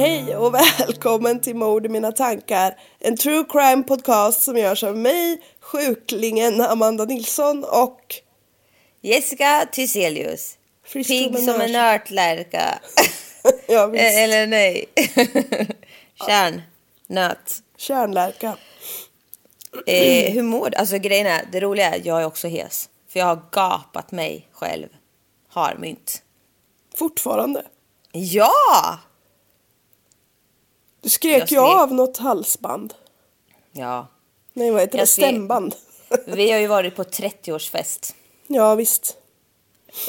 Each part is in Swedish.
Hej och välkommen till Mord i mina tankar. En true crime podcast som görs av mig, sjuklingen Amanda Nilsson och Jessica Thyselius. Frisk Pigg som en örtlärka. ja, visst. Eh, Eller nej. Kärnnöt. kärnlärka. Eh, hur mår du? Alltså grejen är, det roliga är jag är också hes. För jag har gapat mig själv. Har mynt. Fortfarande. Ja! Du skrek Jag ju skrek. av något halsband. Ja. Nej, vad heter det? Skrek. Stämband. Vi har ju varit på 30-årsfest. ja, visst.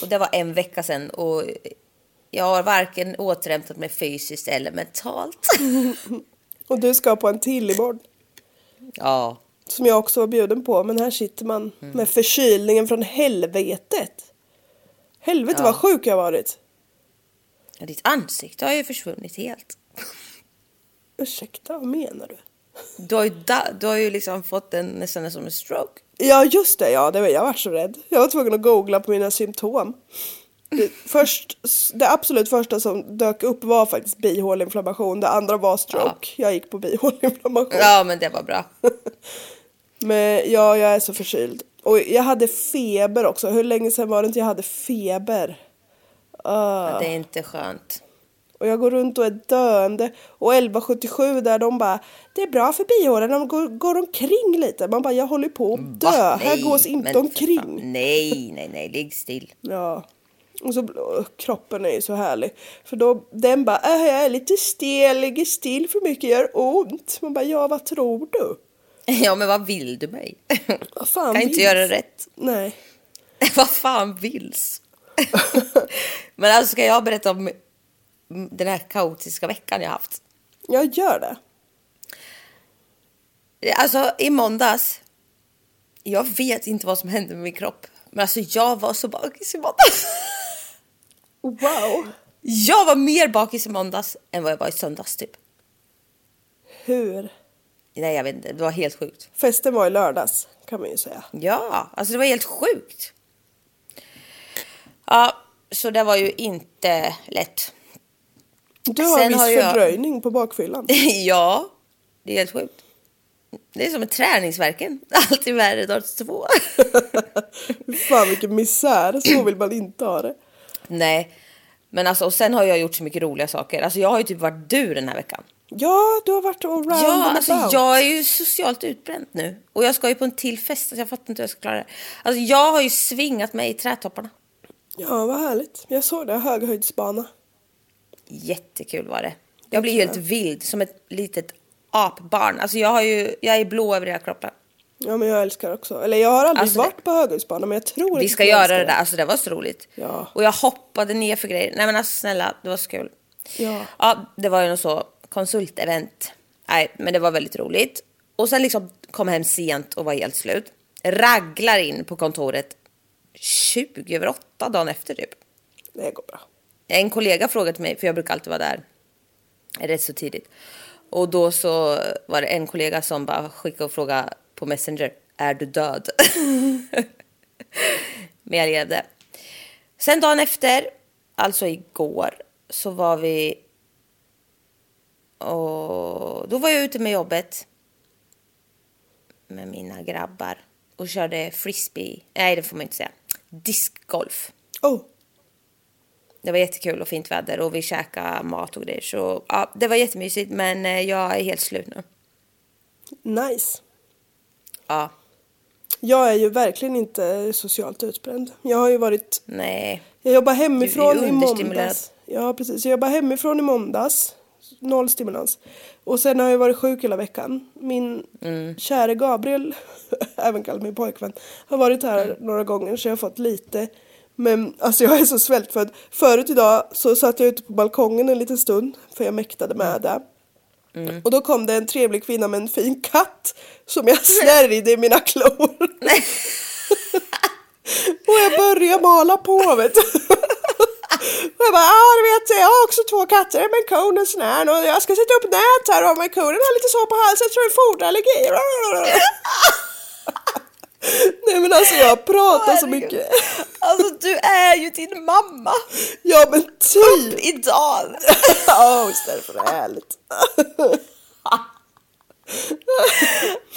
Och det var en vecka sedan. Och jag har varken återhämtat mig fysiskt eller mentalt. Och du ska på en till imorgon. Ja. Som jag också var bjuden på. Men här sitter man Mm. med förkylningen från helvetet. Helvete Ja. vad sjuk jag varit. Ja, Ditt ansikte har ju försvunnit helt. Ursäkta, vad menar du? Du har ju, du har ju liksom fått en nästan som en stroke. Ja, just det. Ja, det var, jag var så rädd. Jag var tvungen att googla på mina symptom. Det, först, det absolut första som dök upp var faktiskt bihåleinflammation. Det andra var stroke. Jag gick på bihåleinflammation. Ja, men det var bra. Men ja, jag är så förkyld. Och jag hade feber också. Hur länge sedan var det inte jag hade feber? Ja, det är inte skönt. Och jag går runt och är döende. Och 1177 där de bara, det är bra för bihålan, de går, går omkring lite. Man bara, jag håller på att dö. Va? Här Nej, gås inte omkring. Nej, nej, nej, ligg still. Ja. Och så och kroppen är ju så härlig. För då, den bara, äh, jag är lite stel, ligger still för mycket, gör ont. Man bara, ja vad tror du? Ja, men vad vill du mig? Vad fan kan inte vill- göra rätt. Nej. vad fan vills? men alltså, ska jag berätta om den här kaotiska veckan jag haft? Jag gör det. Alltså, i måndags. Jag vet inte vad som hände med min kropp. Men alltså, jag var så bakis i måndags. Wow. Jag var mer bakis i måndags än vad jag var i söndags typ. Hur? Nej, jag vet inte. Det var helt sjukt. Festen var i lördags kan man ju säga. Ja, alltså det var helt sjukt. Ja, så det var ju inte lätt. Du har Sen viss har jag- fördröjning på bakfyllan. ja, det är helt sjukt. Det är som med träningsverken. Alltid värre dag två. Fan vilken misär, så vill man inte ha det. Nej, men alltså och sen har jag gjort så mycket roliga saker. Alltså jag har ju typ varit du den här veckan. Ja, du har varit allround Ja, alltså about. jag är ju socialt utbränd nu. Och jag ska ju på en till fest, så jag fattar inte hur jag ska klara det. Alltså jag har ju svingat mig i trädtopparna. Ja, vad härligt. Jag såg det, höghöjdsbana. Jättekul var det. Jag blir helt vild, som ett litet apbarn. Alltså jag, har ju, jag är blå över hela kroppen. Ja, men jag älskar också. Eller jag har aldrig Alltså, det- varit på höghöjdsbana, men jag tror Vi ska göra det där, alltså det var så roligt. Ja. Och jag hoppade ner för grejer. Nej men alltså snälla, det var så kul. Ja. Ja, det var ju något så konsultevent. Nej, men det var väldigt roligt. Och sen liksom kom hem sent och var helt slut. Raglar in på kontoret 20 över 8 dagen efter typ. Det går bra. En kollega frågade mig, för jag brukar alltid vara där rätt så tidigt. Och då så var det en kollega som bara skickade och frågade på Messenger, är du död? Men jag levde. Sen dagen efter, alltså igår, så var vi... Och då var jag ute med jobbet med mina grabbar och körde frisbee. Nej, det får man inte säga. Discgolf. Oh, det var jättekul och fint väder och vi käkade mat och grejer. Så ja, det var jättemysigt men eh, jag är helt slut nu. nice. Ja, Jag är ju verkligen inte socialt utbränd. Jag har ju varit nej. Jag jobbar hemifrån i måndags. Ja, precis. Jag jobbar hemifrån i måndags. Noll stimulans. Och sen har jag varit sjuk hela veckan. Min Mm. käre Gabriel, även kallad min pojkvän, har varit här Mm. några gånger så jag har fått lite. Men alltså jag är så svältfödd. Förut idag så satt jag ute på balkongen en liten stund för jag mäktade Mm. med det. Och då kom det en trevlig kvinna med en fin katt som jag snärjde i mina klor. Och jag började mala på vet du. Och jag bara, ja du vet jag har också två katter med en kon och sån här och jag ska sätta upp nät här och med konen har lite så på halsen jag tror det är foderallergi. Nej men alltså jag pratar så mycket. Alltså du är ju din mamma Ja men typ. idag. Ja visst är det för härligt.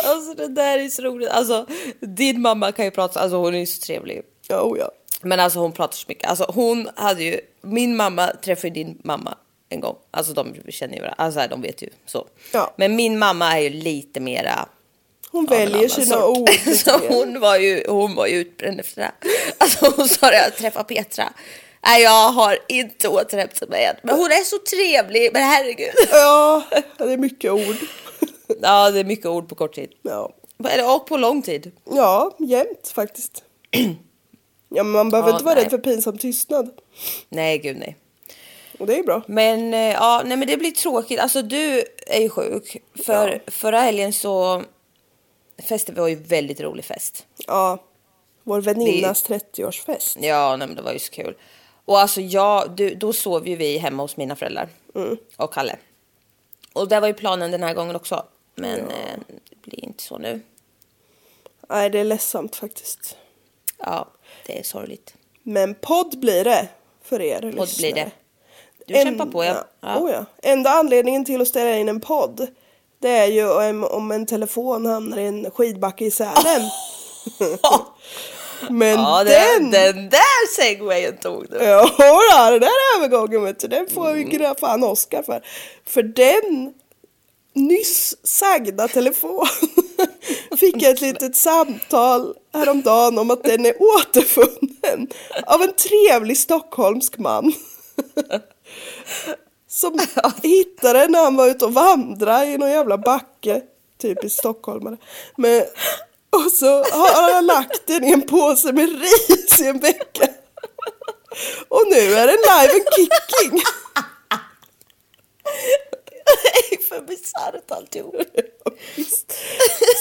Alltså det där är så roligt. Alltså din mamma kan ju prata, alltså hon är ju så trevlig. Oh, ja. Men alltså hon pratar så mycket. Alltså hon hade ju, min mamma träffade din mamma en gång. Alltså de känner ju varandra, alltså de vet ju så. Ja. Men min mamma är ju lite mera Hon väljer annan sina ord. Så hon var ju, hon var ju utbränd efter det. Alltså hon sa det, jag träffade Petra. Nej jag har inte återhämtat mig än. Men hon är så trevlig, men herregud. Ja, det är mycket ord. Ja det är mycket ord på kort tid. Ja, Eller och på lång tid. ja jämt faktiskt. Ja men man behöver Ja, inte vara nej. rädd för pinsam tystnad. Nej gud nej. Och det är bra. Men eh, ja, nej men det blir tråkigt. Alltså du är ju sjuk. För Ja. förra helgen så festade vi var ju väldigt rolig fest. Ja, vår väninnas 30-årsfest. Ja, nej men det var ju så kul. Och alltså jag, du, då sov ju vi hemma hos mina föräldrar och Kalle. Och det var ju planen den här gången också. Men eh, det blir inte så nu. Nej, det är ledsamt faktiskt. Ja, det är sorgligt. Men podd blir det för er Podd lyssnare. blir det. Du kämpar på ja. ja. Oh, ja. Enda anledningen till att ställa in en podd det är ju om, om en telefon hamnar i en skidbacke i Sälen. Men Ja, den... den, där segwayen tog du. Ja, då, den där övergången vet du, den får vi mm. fan Oscar för. För den nyss sagda telefon fick jag ett litet samtal häromdagen om att den är återfunnen av en trevlig stockholmsk man. Som hittade den när han var ute och vandrade i någon jävla backe. Typiskt stockholmare. Men, och så har han lagt den i en påse med ris i en vecka. Och nu är den live and kicking. Det är för bisarrt alltihop. Visst.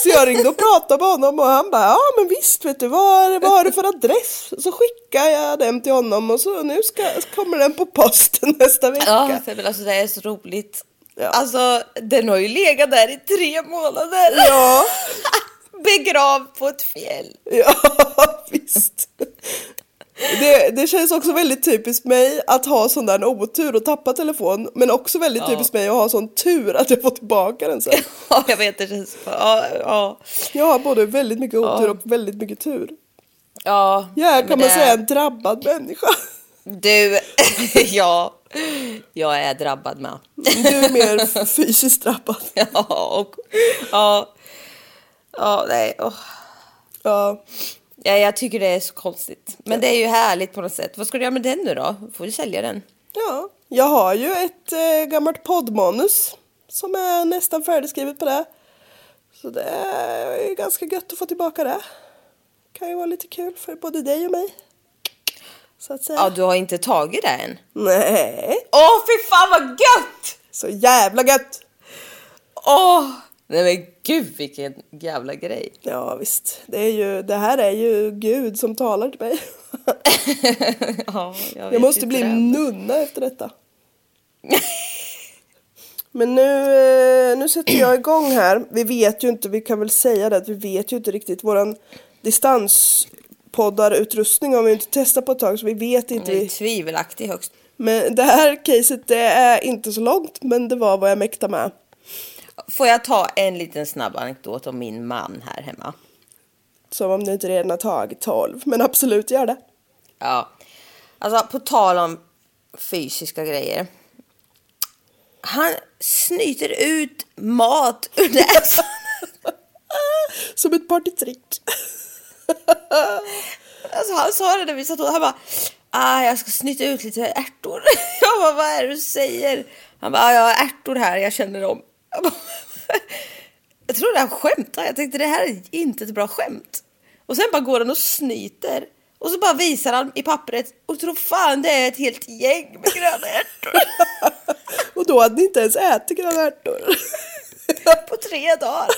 Så jag ringde och pratade med honom och han bara ja men visst vet du vad, vad har du för adress? Så skickar jag den till honom och så nu ska, kommer den på posten nästa vecka. Ja, men alltså det är så roligt. Ja. Alltså, den har ju legat där i tre månader. Ja, Begrav på ett fjäll. ja visst. Det, det känns också väldigt typiskt mig att ha sån där otur och tappa telefon men också väldigt Ja. typiskt mig att ha sån tur att jag får tillbaka den sen. Ja, jag vet det känns... Ja, ja. Jag har både väldigt mycket otur Ja. och väldigt mycket tur. ja Jag är kan man det- säga en drabbad människa. Du, ja. Jag är drabbad med. Du är mer fysiskt drabbad. Ja, och... Ja. Ja, nej. åh. Ja. Ja, jag tycker det är så konstigt. Men det är ju härligt på något sätt. Vad ska du göra med den nu då? Får du sälja den? Ja, jag har ju ett eh, gammalt poddmanus som är nästan färdigskrivet på det. Så det är ganska gött att få tillbaka det. Kan ju vara lite kul för både dig och mig. Så att säga. Ja, du har inte tagit det än? Nej, Åh, fy fan vad gött! så jävla gött! Åh, Nej men gud vilken jävla grej. Ja visst, det, är ju, det här är ju Gud som talar till mig. Ja, jag, Jag måste bli det. nunna efter detta. Men nu, eh, nu sätter jag igång här. Vi vet ju inte, vi kan väl säga det att vi vet ju inte riktigt. Våran distanspoddarutrustning har vi inte testat på ett tag så vi vet inte. Det är tvivelaktig högst. Men det här caset det är inte så långt men det var vad jag mäktade med. Får jag ta en liten snabb anekdot om min man här hemma? Som om du inte redan har tagit 12. Men absolut, gör det. Ja, alltså på tal om fysiska grejer. Han snyter ut mat ur näsan. Som ett partytrick. Alltså han sa det när vi satt och han bara ah, jag ska snyta ut lite ärtor. Jag bara vad är det du säger? Han bara ah, jag har ärtor här, jag känner dem. Jag, trodde han skämtade. Jag tänkte det här är inte ett bra skämt. Och sen bara går han och snyter. Och så bara visar han i pappret och tror fan det är ett helt gäng med gröna ärtor. Och då hade ni inte ens ätit gröna ärtor. på tre dagar.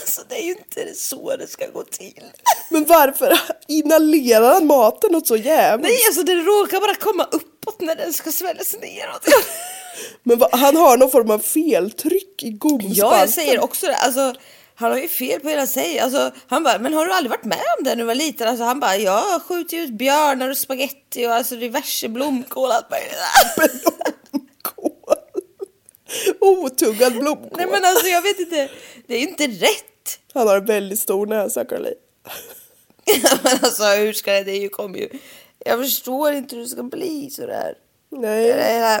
alltså det är ju inte så det ska gå till. Men varför inhalerar han maten något så jävligt? Nej alltså det råkar bara komma uppåt när den ska sväljas neråt. Men vad- han har någon form av feltryck i gomspalten. ja jag säger också det. Alltså, han har ju fel på hela sig. Alltså, han bara, men har du aldrig varit med om det när du var liten? Alltså, han bara, jag har skjutit ut björnar och spaghetti och alltså diverse blomkål allt möjligt. Blomkål. Otuggad blomkål. Nej men alltså jag vet inte, det är ju inte rätt. Han har en väldigt stor näsa, Caroline. men alltså hur ska det, det kommer ju, jag förstår inte hur det ska bli sådär. Nej, är,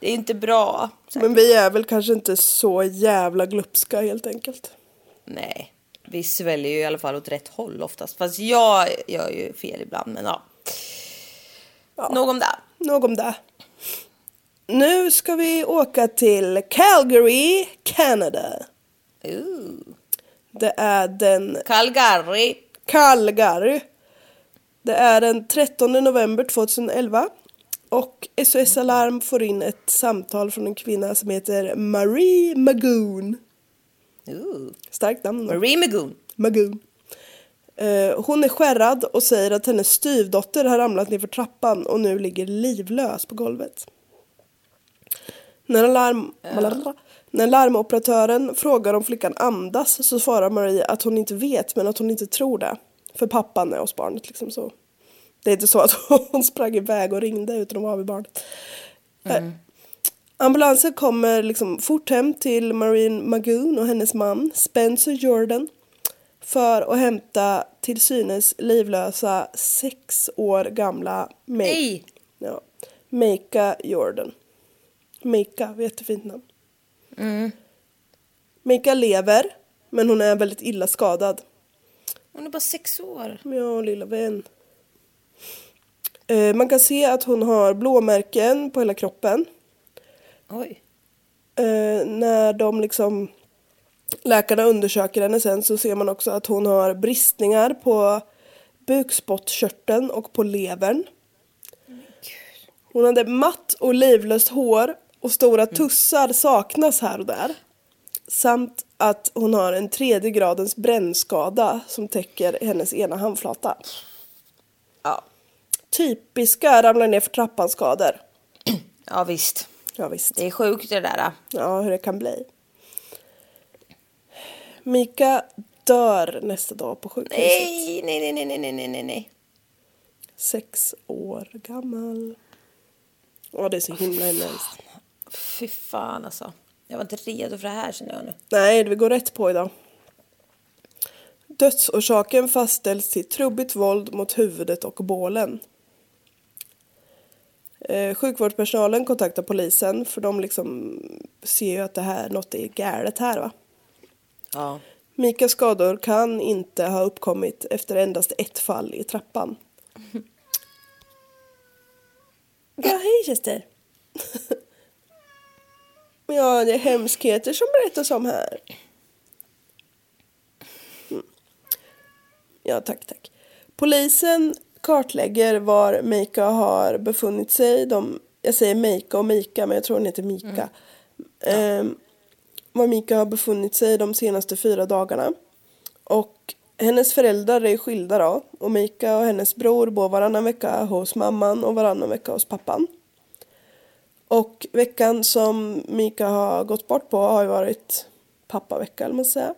det är inte bra. men vi är väl kanske inte så jävla glupska helt enkelt. Nej, vi sväljer ju i alla fall åt rätt håll oftast. Fast jag gör ju fel ibland, men ja. Nog om det. Nog om det. Nu ska vi åka till Calgary, Canada. Ooh. Det är den Calgary. Calgary. Det är den 13 november 2011. Och SOS Alarm får in ett samtal från en kvinna som heter Marie Magoon. Ooh. Starkt namn. Marie Magoon. Magoon. Eh, hon är skärrad och säger att hennes styvdotter har ramlat ner för trappan och nu ligger livlös på golvet. När, alarm, när larmoperatören frågar om flickan andas så svarar Marie att hon inte vet men att hon inte tror det. För pappan är hos barnet liksom så. Det är inte så att hon sprang iväg och ringde utan hon var vid barnet. Eh, Ambulansen kommer liksom fort hem till Marine Magoon och hennes man Spencer Jordan för att hämta till synes livlösa sex år gamla May- Nej! ja, Meika Jordan. Meika, jättefint namn. Meika lever, men hon är väldigt illa skadad. Hon är bara sex år. Ja, lilla vän. Eh, man kan se att hon har blåmärken på hela kroppen. Oj. eh, när de liksom läkarna undersöker henne sen så ser man också att hon har bristningar på bukspottkörteln och på levern. Hon hade matt och livlöst hår och stora tussar saknas här och där. Samt att hon har en tredje gradens brännskada som täcker hennes ena handflata. Typiska ramlar ner för trappan-skador. ja, visst. Ja, visst. Det är sjukt det där. Ja, hur det kan bli. Mika dör nästa dag på sjukhuset. Nej, nej, nej, nej, nej, nej, nej, nej. Sex år gammal. Ja, det är så himla hemskt. Fy fan alltså. Jag var inte redo för det här känner jag nu. Nej, vi går rätt på idag. Dödsorsaken fastställs till trubbigt våld mot huvudet och bålen. Eh, sjukvårdspersonalen kontaktar polisen för de liksom ser ju att det här, något är galet här va. Ja. Mikas skador kan inte ha uppkommit efter endast ett fall i trappan. Ja, hej syster. Ja, det är hemskheter som berättas om här. Mm. Ja, tack, tack. Polisen kartlägger var Mika har befunnit sig. De, jag säger Mika och Mika, men jag tror hon heter Mika. eh, var Mika har befunnit sig de senaste fyra dagarna. Och hennes föräldrar är skilda då och Mika och hennes bror bor varannan vecka hos mamman och varannan vecka hos pappan. Och veckan som Mika har gått bort på har ju varit pappavecka eller man säga.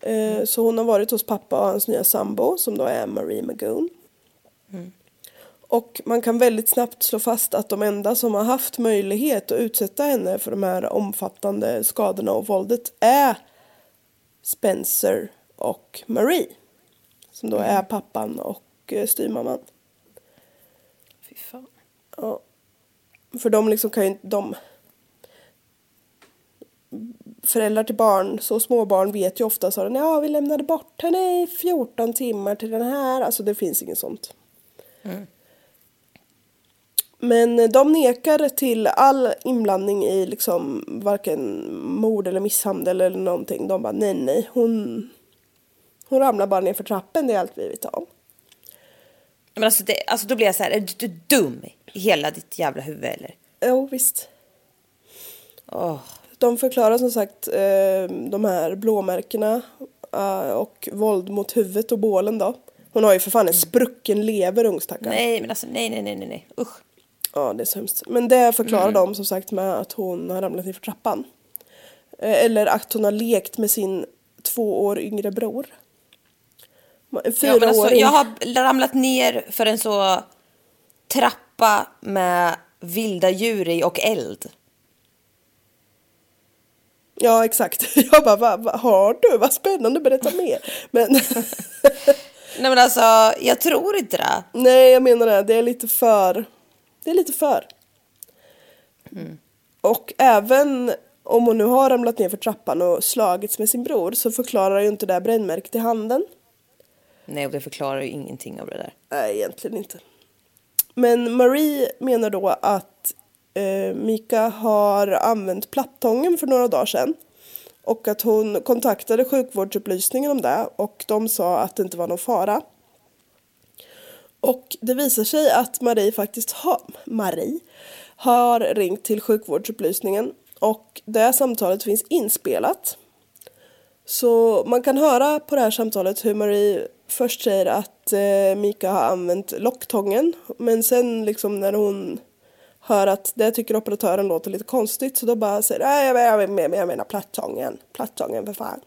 Eh, så hon har varit hos pappa och hans nya sambo som då är Marie Magoon. Och man kan väldigt snabbt slå fast att de enda som har haft möjlighet att utsätta henne för de här omfattande skadorna och våldet är Spencer och Marie. Som då är pappan och eh, styvmamman. Fy fan. Ja. För de liksom kan ju inte, de föräldrar till barn, så små barn vet ju ofta så ja vi lämnade bort henne i 14 timmar till den här, alltså det finns inget sånt. Men de nekar till all inblandning i liksom varken mord eller misshandel eller någonting. De bara nej nej, hon, hon ramlar bara ner för trappen, det är allt vi vet om. Men alltså, det, alltså då blir jag så här, är du, du dum i hela ditt jävla huvud eller? Jo visst. Åh. De förklarar som sagt eh, de här blåmärkena eh, och våld mot huvudet och bålen då. Hon har ju för fan en sprucken lever ungstackaren. Nej men alltså nej nej nej nej nej usch. Ja, det är så hemskt. Men det förklarar de som sagt med att hon har ramlat ner för trappan. Eh, Eller att hon har lekt med sin två år yngre bror. En Ja, alltså, fyraåring. jag har ramlat ner för en så trappa med vilda djur i och eld. Ja, exakt. Jag bara, vad, vad har du? Vad spännande, berätta mer. Men Nej men alltså, jag tror inte det. nej, jag menar det. Det är lite för... Det är lite för. Och även om hon nu har ramlat ner för trappan och slagits med sin bror så förklarar ju inte det här brännmärket i handen. Nej, och det förklarar ju ingenting av det där. Nej, egentligen inte. Men Marie menar då att eh, Mika har använt plattången för några dagar sedan. Och att hon kontaktade sjukvårdsupplysningen om det och de sa att det inte var någon fara. Och det visar sig att Marie faktiskt har, Marie, har ringt till sjukvårdsupplysningen och det samtalet finns inspelat. Så man kan höra på det här samtalet hur Marie först säger att eh, Mika har använt locktången men sen liksom när hon hör att det tycker operatören låter lite konstigt så då bara säger nej jag, jag, jag, jag menar plattången, plattången för fan.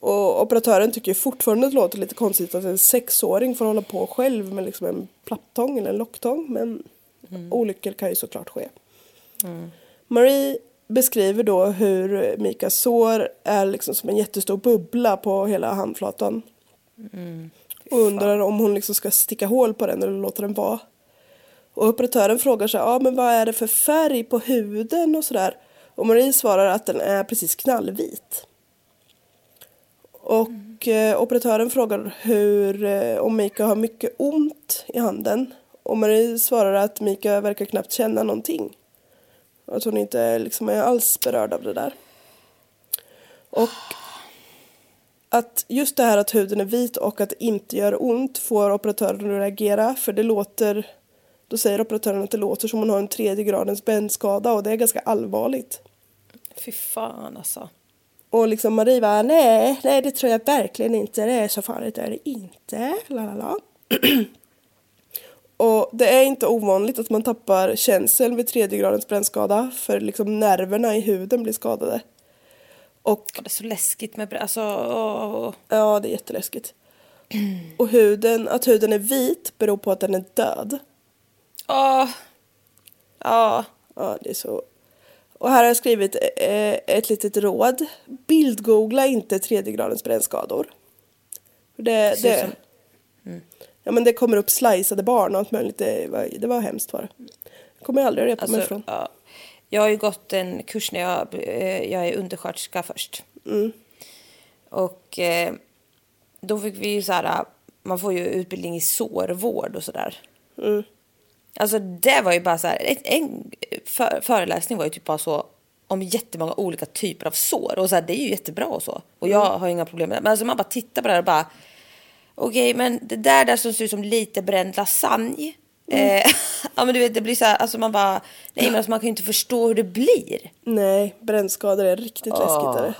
Och operatören tycker fortfarande att det låter lite konstigt att en sexåring får hålla på själv med liksom en plattång eller en locktång men olyckor kan ju såklart ske. Marie beskriver då hur Mikas sår är liksom som en jättestor bubbla på hela handflatan. Och undrar om hon liksom ska sticka hål på den eller låta den vara. Och operatören frågar sig, ja men vad är det för färg på huden och sådär. Och Marie svarar att den är precis knallvit. Och eh, operatören frågar hur, eh, om Mika har mycket ont i handen. Och Marie svarar att Mika verkar knappt känna någonting. Att hon inte liksom är alls berörd av det där. Och att just det här att huden är vit och att det inte gör ont får operatören att reagera för det låter då säger operatören att det låter som hon har en tredje gradens brännskada och det är ganska allvarligt. Fy fan alltså. Och liksom Marie var nej, nej det tror jag verkligen inte, det är så farligt är det inte. Lalala. och det är inte ovanligt att man tappar känseln vid tredje gradens brännskada för liksom nerverna i huden blir skadade. Och Det är så läskigt med brä- alltså, åh. ja, det är jätteläskigt. Och huden, att huden är vit beror på att den är död. Åh. Ja. Ja, det är så. Och här har jag skrivit eh, ett litet råd. Bildgoogla inte tredje gradens brännskador. Det, det, som- ja, men det kommer upp sliceade barn och allt möjligt. Det var, det var hemskt var det. Jag kommer aldrig repa mig Alltså, ifrån. ja. Jag har ju gått en kurs när jag, eh, jag är undersköterska först. Och eh, då fick vi ju så här, man får ju utbildning i sårvård och sådär. Alltså det var ju bara så här, en för, föreläsning var ju typ bara så om jättemånga olika typer av sår. Och så här, det är ju jättebra och så. Och jag har inga problem med det. Men alltså man bara tittar på det här och bara, okej men det där, där som ser ut som lite bränd lasagne. Eh, ja men du vet det blir så här, alltså man bara, nej men alltså man kan ju inte förstå hur det blir. Nej, brännskador är riktigt Åh. läskigt. Är det.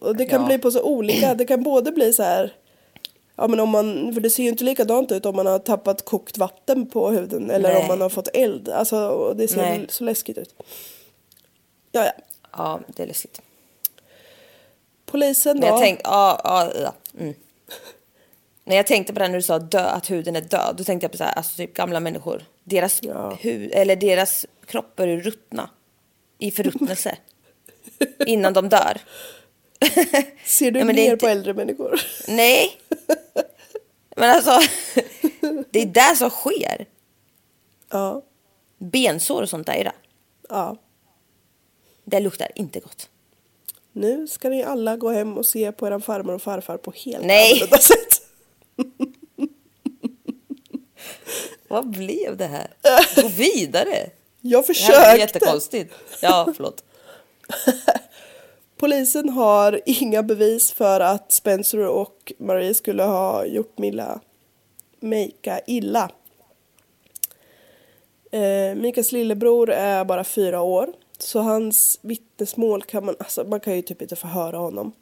Och det kan Ja. bli på så olika. Det kan både bli så här. Ja men om man, för det ser ju inte likadant ut om man har tappat kokt vatten på huden eller Nej. om man har fått eld. Alltså det ser Nej. så läskigt ut. Ja, ja. Ja det är läskigt. Polisen då. Men jag tänkte, ja, ja, ja. Mm. När jag tänkte på det när du sa dö, att huden är död, då tänkte jag på så här, alltså typ gamla människor. Deras, Ja. hud, eller deras kroppar är ruttna i förruttnelse innan de dör. Ser du är ner inte- på äldre människor? Nej, men alltså det är det som sker. ja. Bensår och sånt där, är det. ja. det luktar inte gott. Nu ska ni alla gå hem och se på eran farmor och farfar på helt Nej. annorlunda sätt. Vad blev det här? Gå vidare. Jag Det här försökte. är jättekonstigt. Ja, förlåt. Polisen har inga bevis för att Spencer och Marie skulle ha gjort Milla Mika illa. Eh, Mikas lillebror är bara fyra år. Så hans vittnesmål kan man, alltså man kan ju typ inte förhöra honom.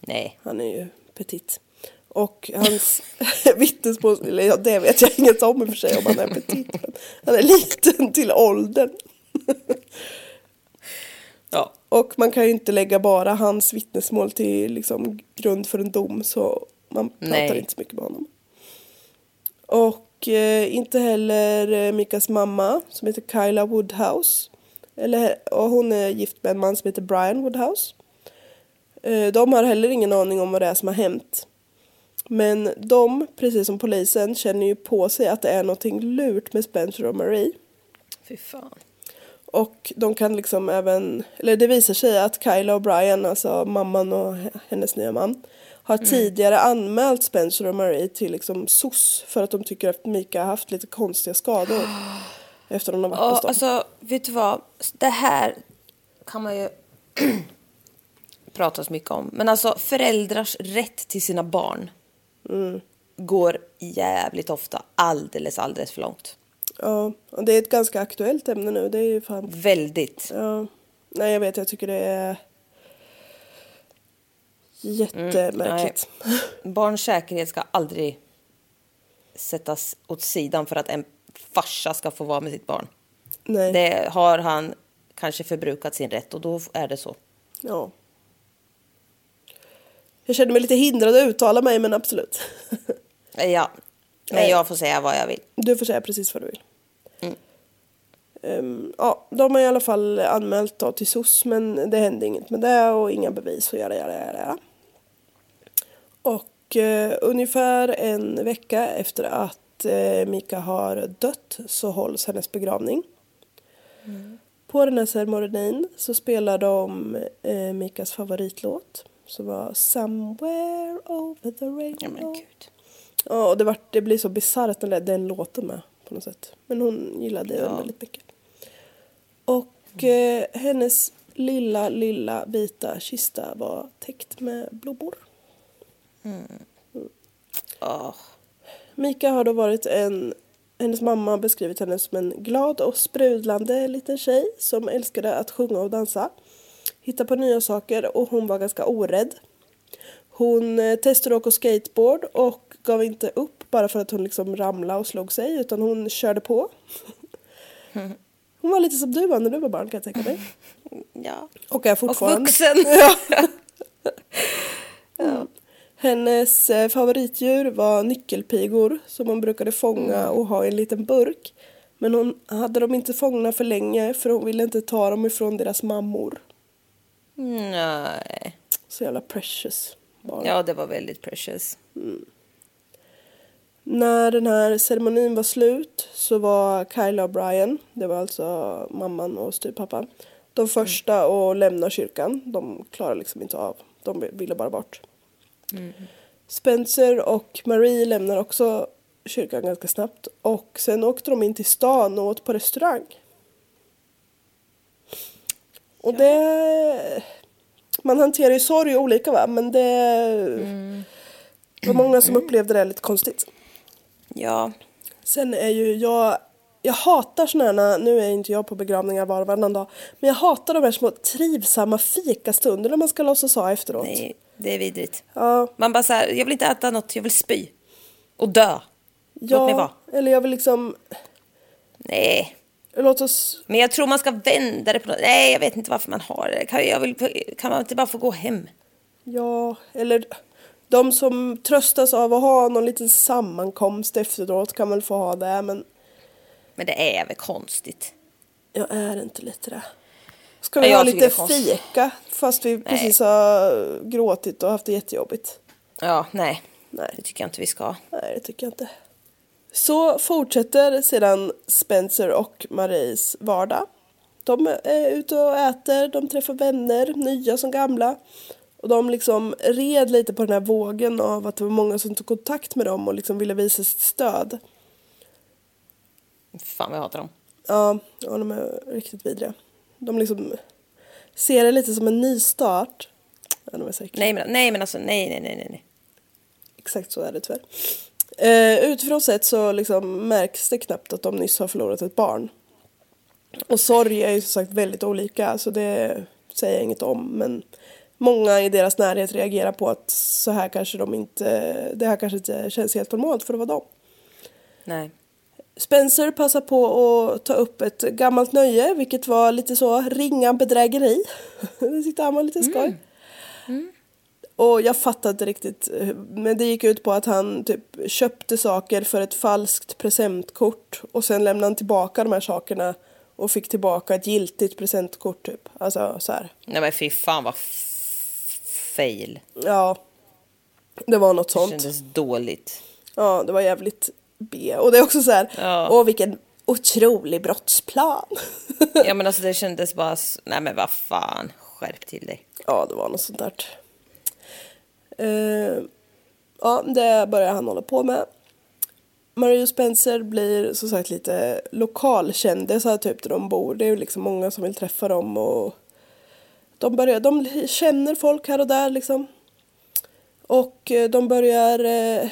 Nej. Han är ju petit. Och hans vittnesmål, eller ja, det vet jag inget om i och för sig om han är petit. Han är liten till åldern. Och man kan ju inte lägga bara hans vittnesmål till liksom, grund för en dom så man pratar Nej. inte så mycket med honom. Och eh, inte heller eh, Mikas mamma som heter Kyla Woodhouse. Eller, och hon är gift med en man som heter Brian Woodhouse. Eh, de har heller ingen aning om vad det är som har hänt. Men de, precis som polisen, känner ju på sig att det är någonting lurt med Spencer och Marie. Fy fan. Och de kan liksom även, eller det visar sig att Kyla och Brian, alltså mamman och hennes nya man, har Mm. tidigare anmält Spencer och Marie till liksom SOS för att de tycker att Mika har haft lite konstiga skador efter hon har varit hos dem. alltså, vet du vad? Det här kan man ju prata så mycket om. Men alltså, föräldrars rätt till sina barn går jävligt ofta alldeles, alldeles för långt. Ja, och det är ett ganska aktuellt ämne nu. Det är ju fan, Väldigt. ja. Nej jag vet, jag tycker det är jättemärkligt. Barns säkerhet ska aldrig sättas åt sidan för att en farsa ska få vara med sitt barn. Nej. Det har han kanske förbrukat sin rätt och då är det så. Ja. Jag känner mig lite hindrad att uttala mig men absolut. Ja, men jag får säga vad jag vill. Du får säga precis vad du vill. Mm. Ehm, ja, de har i alla fall anmält då till SOS men det hände inget med det och inga bevis och jada jada jada. Och eh, ungefär en vecka efter att eh, Mika har dött så hålls hennes begravning. På den här ceremonin så spelar de eh, Mikas favoritlåt som var Somewhere over the rainbow. Ja. Ja, och det, var, det blir så bisarrt är den låten med på något sätt. Men hon gillade den Ja. väldigt mycket. Och eh, hennes lilla, lilla vita kista var täckt med blommor. Åh. Mika har då varit en, hennes mamma har beskrivit henne som en glad och sprudlande liten tjej som älskade att sjunga och dansa. Hitta på nya saker och hon var ganska orädd. Hon eh, testade att åka skateboard och gav inte upp bara för att hon liksom ramlade och slog sig utan hon körde på. Hon var lite som du var när du var barn kan jag tänka mig. Ja. Och är Och fortfarande. vuxen. Ja. Hennes eh, favoritdjur var nyckelpigor som hon brukade fånga och ha i en liten burk. Men hon hade dem inte fångna för länge för hon ville inte ta dem ifrån deras mammor. Nej. Så jävla precious barn. Ja, det var väldigt precious. När den här ceremonin var slut så var Kyla och Brian, det var alltså mamman och styvpappan, de första att lämna kyrkan. De klarade liksom inte av, de ville bara bort. Spencer och Marie lämnar också kyrkan ganska snabbt och sen åkte de in till stan och åt på restaurang. Och det... Man hanterar ju sorg olika va, men det... var många som upplevde det lite konstigt. Ja. Sen är ju jag, jag hatar såna här, nu är inte jag på begravningar var och varannan dag, men jag hatar de här små trivsamma fikastunderna man ska låtsas ha efteråt. Nej, det är vidrigt. Ja, Man bara så här, jag vill inte äta något, jag vill spy. Och dö. Låt mig vara. ja eller jag vill liksom, Nej. låt oss, Men jag tror man ska vända det på något. Nej, jag vet inte varför man har det. Kan, jag vill, kan man inte bara få gå hem? ja, eller de som tröstas av att ha någon liten sammankomst efteråt kan väl få ha det, men Men det är väl konstigt. jag är inte lite det. Ska Nej, vi jag ha lite fika fast vi precis har gråtit och haft det jättejobbigt? Ja, nej. Nej. Det tycker jag inte vi ska. Nej, det tycker jag inte. Så fortsätter sedan Spencer och Maries vardag. De är ute och äter, de träffar vänner, nya som gamla. Och de liksom red lite på den här vågen av att det var många som tog kontakt med dem och liksom ville visa sitt stöd. Fan vad jag hatar dem. Ja, ja de är riktigt vidriga. De liksom ser det lite som en nystart. Ja, de är säkert. Nej men, nej men alltså nej, nej, nej, nej. Exakt så är det tyvärr. Eh, utifrån sett så liksom märks det knappt att de nyss har förlorat ett barn. Och sorg är ju som sagt väldigt olika så det säger jag inget om men många i deras närhet reagerar på att så här kanske de inte, det här kanske inte känns helt normalt för att vara dem. Nej. Spencer passar på att ta upp ett gammalt nöje vilket var lite så ringa bedrägeri. det tyckte han var lite skoj. Och jag fattade inte riktigt. Men det gick ut på att han typ köpte saker för ett falskt presentkort. Och sen lämnade han tillbaka de här sakerna. Och fick tillbaka ett giltigt presentkort typ. Alltså så här. Nej men fy fan vad fail. Ja. Det var något Det sånt. kändes dåligt. Ja, det var jävligt B. Och det är också så här. Ja. Åh vilken otrolig brottsplan. Ja men alltså det kändes bara, nej men vad fan, skärp till dig. ja, det var något sånt där. Eh, ja, det börjar han hålla på med. Marie och Spencer blir som sagt lite lokalkändisar typ där de bor. Det är ju liksom många som vill träffa dem och de, börjar, de känner folk här och där liksom. Och eh, de börjar eh,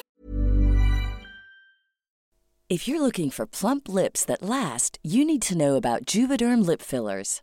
If you're looking for plump lips that last, you need to know about Juvederm lip fillers.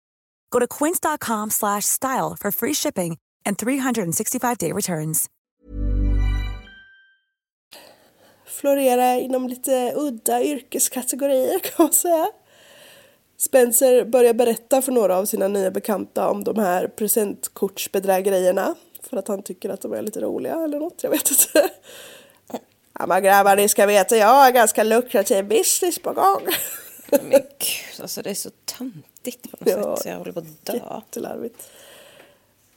Go to quince.com slash style for free shipping and 365-day returns. florera inom lite udda yrkeskategorier kan man säga. Spencer börjar berätta för några av sina nya bekanta om de här presentkortsbedrägerierna. För att han tycker att de är lite roliga eller något, jag vet inte. Ja men grabbar ni ska veta, jag har ganska lukrativ business på gång. Men gud, alltså det är så töntigt på något Ja. sätt så jag håller på att dö. Jättelarvigt.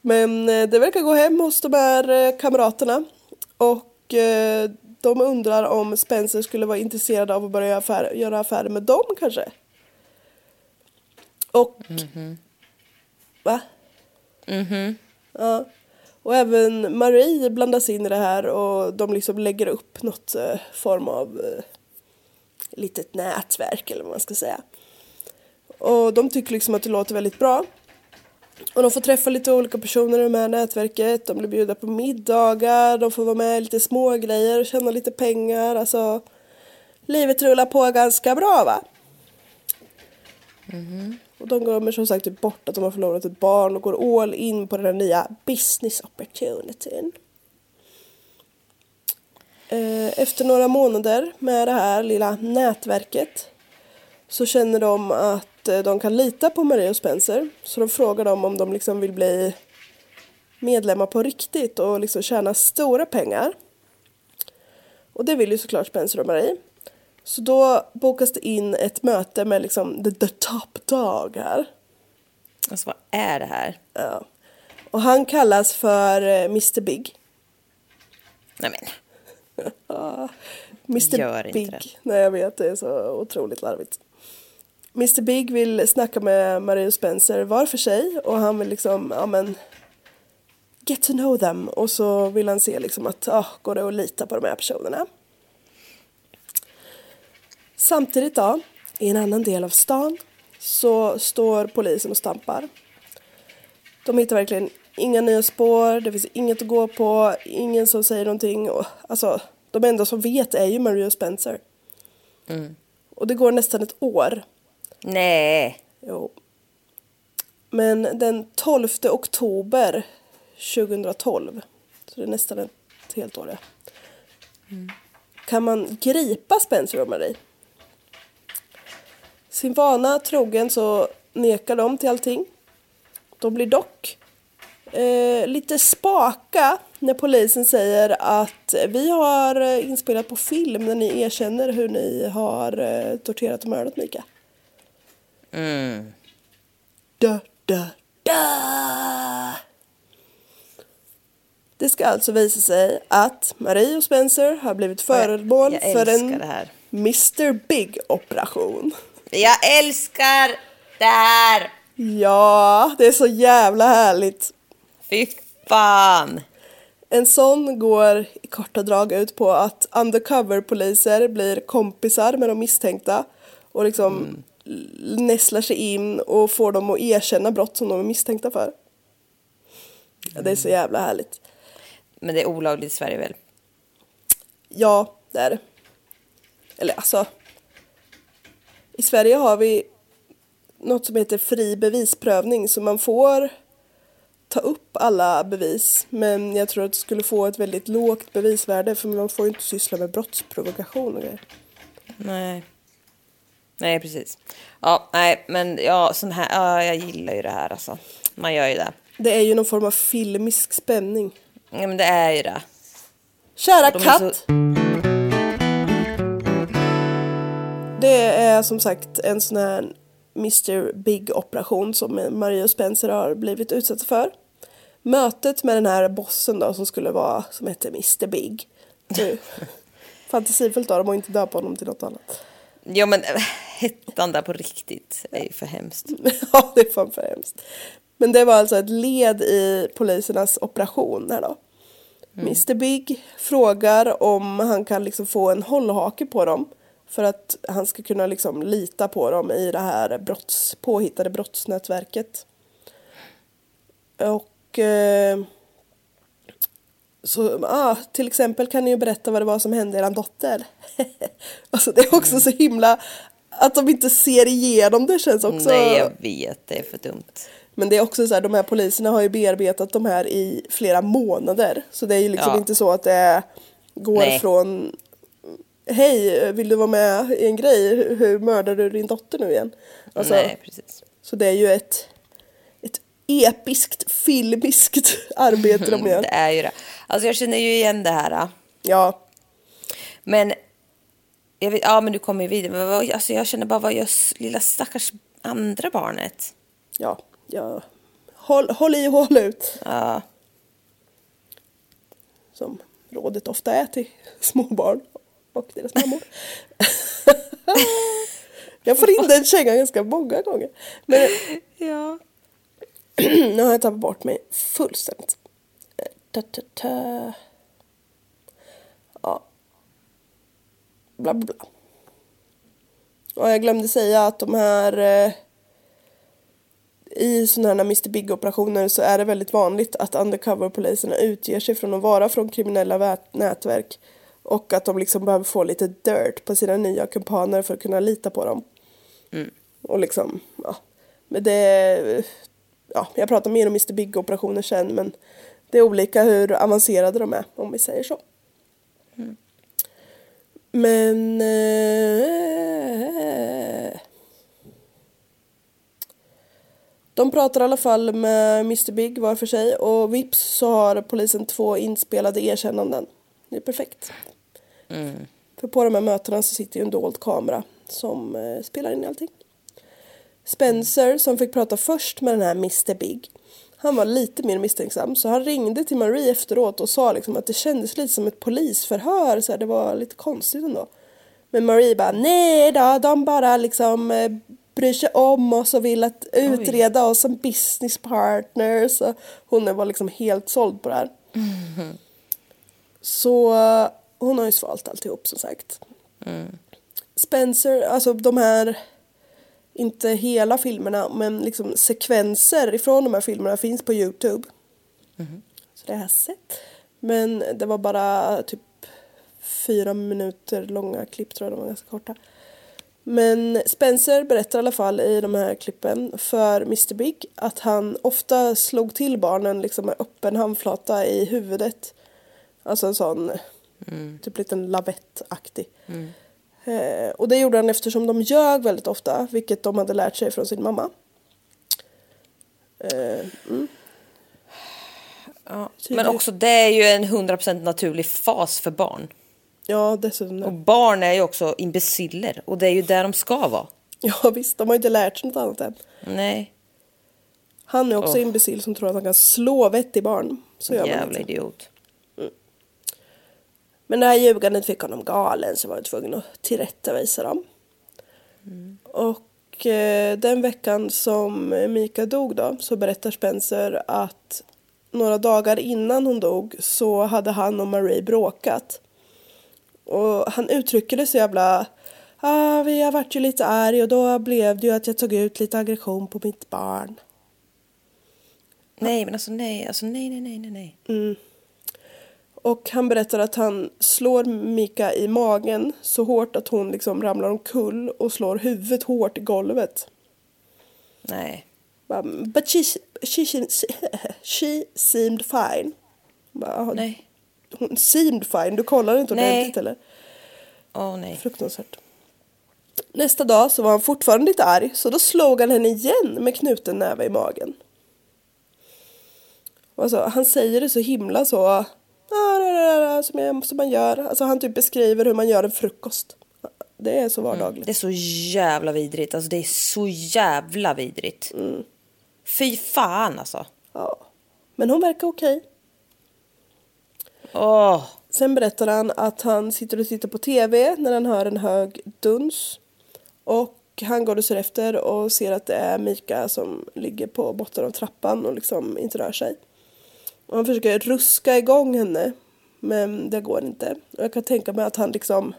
Men eh, det verkar gå hem hos de här eh, kamraterna. Och eh, de undrar om Spencer skulle vara intresserad av att börja göra affärer, göra affärer med dem kanske. Och... Va? Ja. Och även Marie blandas in i det här och de liksom lägger upp något form av litet nätverk eller vad man ska säga. Och de tycker liksom att det låter väldigt bra. Och de får träffa lite olika personer i det här nätverket. De blir bjudna på middagar, de får vara med i lite små grejer och tjäna lite pengar. Alltså, livet rullar på ganska bra va? Och de glömmer som sagt typ bort att de har förlorat ett barn och går all in på den här nya business opportunityn. Eh, Efter några månader med det här lilla nätverket så känner de att eh, de kan lita på Marie och Spencer. Så de frågar dem om de liksom vill bli medlemmar på riktigt och liksom tjäna stora pengar. Och det vill ju såklart Spencer och Marie. Så då bokas det in ett möte med liksom the, the top dog här. Alltså vad är det här? Ja. Och han kallas för eh, Mr Big. Nej men. Mr Gör inte Big. det. Nej jag vet, det är så otroligt larvigt. Mr Big vill snacka med Marie och Spencer var för sig och han vill liksom, ja men get to know them och så vill han se liksom att, ja, går det att lita på de här personerna? Samtidigt då, i en annan del av stan så står polisen och stampar. De hittar verkligen inga nya spår, det finns inget att gå på, ingen som säger någonting. Och, alltså, de enda som vet är ju Marie och Spencer. Och det går nästan ett år. Nej. Jo. Men den 12 oktober 2012, så det är nästan ett helt år, ja. kan man gripa Spencer och Marie. Sin vana trogen så nekar de till allting. De blir dock eh, lite spaka när polisen säger att vi har eh, inspelat på film när ni erkänner hur ni har eh, torterat och mördat Mika. Mm. Da, da, da. Det ska alltså visa sig att Marie och Spencer har blivit föremål jag för en. Mr Big-operation. Jag älskar det här! Ja, det är så jävla härligt. Fy fan! En sån går i korta drag ut på att undercover-poliser blir kompisar med de misstänkta och liksom l- nästlar sig in och får dem att erkänna brott som de är misstänkta för. Ja, det är så jävla härligt. Men det är olagligt i Sverige väl? Ja, det är det. Eller alltså. I Sverige har vi något som heter fri bevisprövning så man får ta upp alla bevis men jag tror att det skulle få ett väldigt lågt bevisvärde för man får ju inte syssla med brottsprovokation och grejer. Nej. Nej, precis. Ja, nej, men ja, sån här, ja, jag gillar ju det här alltså. Man gör ju det. Det är ju någon form av filmisk spänning. Ja, men det är ju det. Kära De är katt! så- Det är som sagt en sån här Mr Big operation som Marie och Spencer har blivit utsatta för. Mötet med den här bossen då som skulle vara, som heter Mr Big. Det är ju Fantasifullt av dem att inte döpa honom till något annat. Ja, men hettan där på riktigt är ju för hemskt. ja, det är fan för hemskt. Men det var alltså ett led i polisernas operation här då. Mr Big frågar om han kan liksom få en hållhake på dem för att han ska kunna liksom lita på dem i det här brotts, påhittade brottsnätverket. Och eh, så, ah, till exempel kan ni ju berätta vad det var som hände er dotter. alltså det är också så himla att de inte ser igenom det känns också. Nej, jag vet, det är för dumt. Men det är också så här, de här poliserna har ju bearbetat de här i flera månader. Så det är ju liksom Ja. inte så att det går Nej. från Hej, vill du vara med i en grej? Hur, mördar du din dotter nu igen? Alltså, Nej, precis. Så det är ju ett, ett episkt, filmiskt arbete de gör. Det är ju det. Alltså jag känner ju igen det här. Ja, Men, jag vet, ja men du kommer ju vidare. Men alltså jag känner bara, vad gör lilla stackars andra barnet? ja, ja. Håll, håll i och håll ut. Ja, Som rådet ofta är till små barn och deras mammor. jag får in den kängan ganska många gånger. Men ja. nu har jag tappat bort mig fullständigt. Eh, Ta, ta, ta. Bla, bla, bla. Och jag glömde säga att de här eh, i sådana här Mr Big-operationer så är det väldigt vanligt att undercover-poliserna utger sig från att vara från kriminella nätverk och att de liksom behöver få lite dirt på sina nya kumpaner för att kunna lita på dem. Och liksom, ja. Men det, ja, jag pratar mer om Mr Big-operationer sen men det är olika hur avancerade de är om vi säger så. Men... Eh, de pratar i alla fall med Mr Big var för sig och vips så har polisen två inspelade erkännanden. Det är perfekt. För på de här mötena så sitter ju en dold kamera som eh, spelar in allting. Spencer som fick prata först med den här Mr Big han var lite mer misstänksam så han ringde till Marie efteråt och sa liksom att det kändes lite som ett polisförhör så här, det var lite konstigt ändå. Men Marie bara nej då, de bara liksom eh, bryr sig om oss och vill att utreda oss som business partners. Och hon var liksom helt såld på det här. Så eh, hon har ju svalt alltihop som sagt. Spencer, alltså de här, inte hela filmerna, men liksom sekvenser ifrån de här filmerna finns på Youtube. Så det har jag sett. Men det var bara typ fyra minuter långa klipp tror jag, de var ganska korta. Men Spencer berättar i alla fall i de här klippen för Mr Big att han ofta slog till barnen liksom med öppen handflata i huvudet. Alltså en sån typ liten lavett-aktig. Eh, och det gjorde han eftersom de ljög väldigt ofta, vilket de hade lärt sig från sin mamma. Eh, mm. Ja. Men också det är ju en 100% naturlig fas för barn. Ja, dessutom. Och barn är ju också imbeciller och det är ju där de ska vara. Ja visst, de har inte lärt sig något annat än. Nej, Han är också Åh. imbecill som tror att han kan slå vettig barn. Så gör man jävla inte. idiot. Men det här ljugandet fick honom galen så var jag tvungen att tillrättavisa dem. Och eh, den veckan som Mika dog då så berättar Spencer att några dagar innan hon dog så hade han och Marie bråkat. Och han uttrycker det så jävla ah, vi har varit ju lite arg och då blev det ju att jag tog ut lite aggression på mitt barn. Nej, men alltså nej, alltså nej, nej, nej, nej, nej. Och han berättar att han slår Mika i magen så hårt att hon liksom ramlar omkull och slår huvudet hårt i golvet. Nej. But she, she, she, she seemed fine. Bara, Nej. Hon seemed fine, du kollar inte ordentligt eller? Åh nej. Fruktansvärt. Nästa dag så var han fortfarande lite arg så då slog han henne igen med knuten näve i magen. Alltså, han säger det så himla så som, jag, som man gör. Alltså, han typ beskriver hur man gör en frukost. Det är så vardagligt. Det är så jävla vidrigt. Alltså det är så jävla vidrigt. Fy fan alltså. Ja. Men hon verkar okej. Åh. Sen berättar han att han sitter och tittar på tv när han hör en hög duns. Och han går och ser efter och ser att det är Mika som ligger på botten av trappan och liksom inte rör sig. Och han försöker ruska igång henne. Men det går inte. Och jag kan tänka mig att han liksom...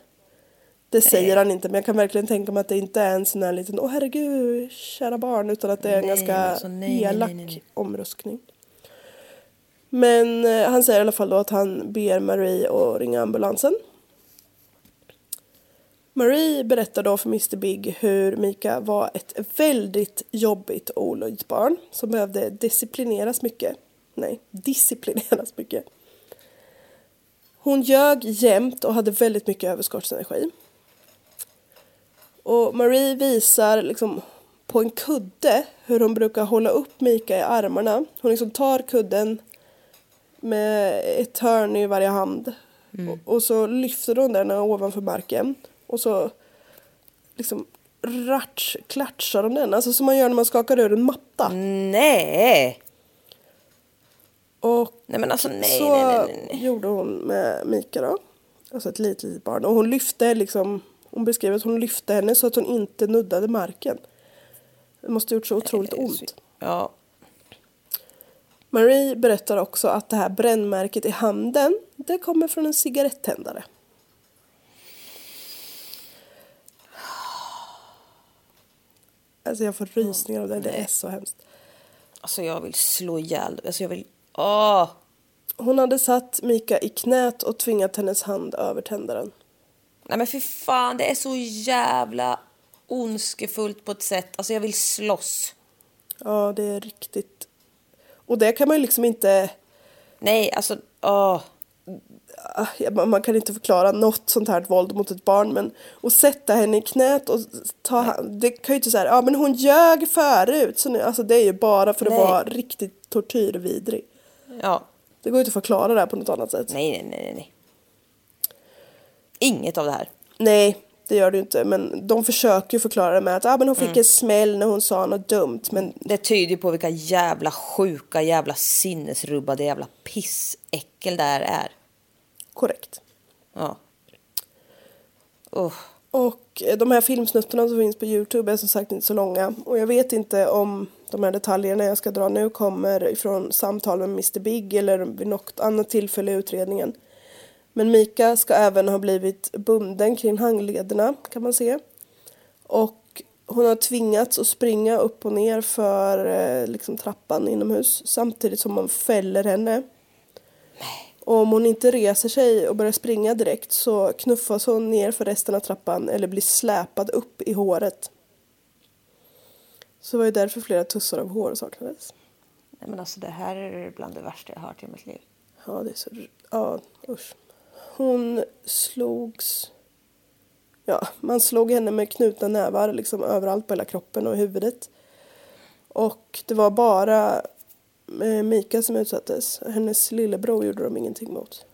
Det säger han inte men jag kan verkligen tänka mig att det inte är en sån här liten åh herregud kära barn utan att det är en Nej, ganska alltså, nej, nej, nej, elak nej, nej. omruskning. Men eh, han säger i alla fall då att han ber Marie att ringa ambulansen. Marie berättar då för Mr Big hur Mika var ett väldigt jobbigt och olojt barn som behövde disciplineras mycket. Nej, disciplineras mycket. Hon ljög jämt och hade väldigt mycket överskottsenergi. Och Marie visar liksom på en kudde hur hon brukar hålla upp Mika i armarna. Hon liksom tar kudden med ett hörn i varje hand. Och, och så lyfter hon den ovanför marken. Och så liksom ratsch, klatschar hon den. Alltså som man gör när man skakar ur en matta. Nej. Och Nej men alltså nej, så nej, nej, nej, nej. gjorde hon med Mika då. Alltså ett litet, litet barn. Och hon lyfte liksom, hon beskrev att hon lyfte henne så att hon inte nuddade marken. Det måste ha gjort så otroligt ont. Ja. Marie berättar också att det här brännmärket i handen, det kommer från en cigarettändare. Alltså jag får rysningar av det, det är så hemskt. Alltså jag vill slå ihjäl. Alltså jag vill... Åh! Hon hade satt Mika i knät och tvingat hennes hand över tändaren. Nej men för fan, det är så jävla ondskefullt på ett sätt. Alltså jag vill slåss. Ja, det är riktigt. Och det kan man ju liksom inte... Nej, alltså åh. Ah, man man kan inte förklara något sånt här våld mot ett barn men att sätta henne i knät och ta hand, det kan ju inte säga ja men hon ljög förut så nu, alltså det är ju bara för att Nej. vara riktigt tortyrvidrig. Ja. Det går ju inte att förklara det här på något annat sätt. Nej, nej, nej, nej. Inget av det här. Nej, det gör det ju inte men de försöker ju förklara det med att ah, men hon fick Mm. en smäll när hon sa något dumt men Det tyder på vilka jävla sjuka, jävla sinnesrubbade jävla pissäckel det här är. korrekt. Ja. Oh. Och de här filmsnuttarna som finns på Youtube är som sagt inte så långa. Och jag vet inte om de här detaljerna jag ska dra nu kommer ifrån samtal med Mr Big eller vid något annat tillfälle i utredningen. Men Mika ska även ha blivit bunden kring handlederna kan man se. Och hon har tvingats att springa upp och ner för eh, liksom, trappan inomhus samtidigt som man fäller henne. Och om hon inte reser sig och börjar springa direkt så knuffas hon ner för resten av trappan eller blir släpad upp i håret. Så det var ju därför flera tussar av hår saknades. Nej, men alltså det här är bland det värsta jag har hört i mitt liv. Ja, det är så... Ja, usch. Hon slogs... Ja, man slog henne med knutna nävar liksom överallt på hela kroppen och i huvudet. Och det var bara eh, Mika som utsattes. Hennes lillebror gjorde de ingenting mot.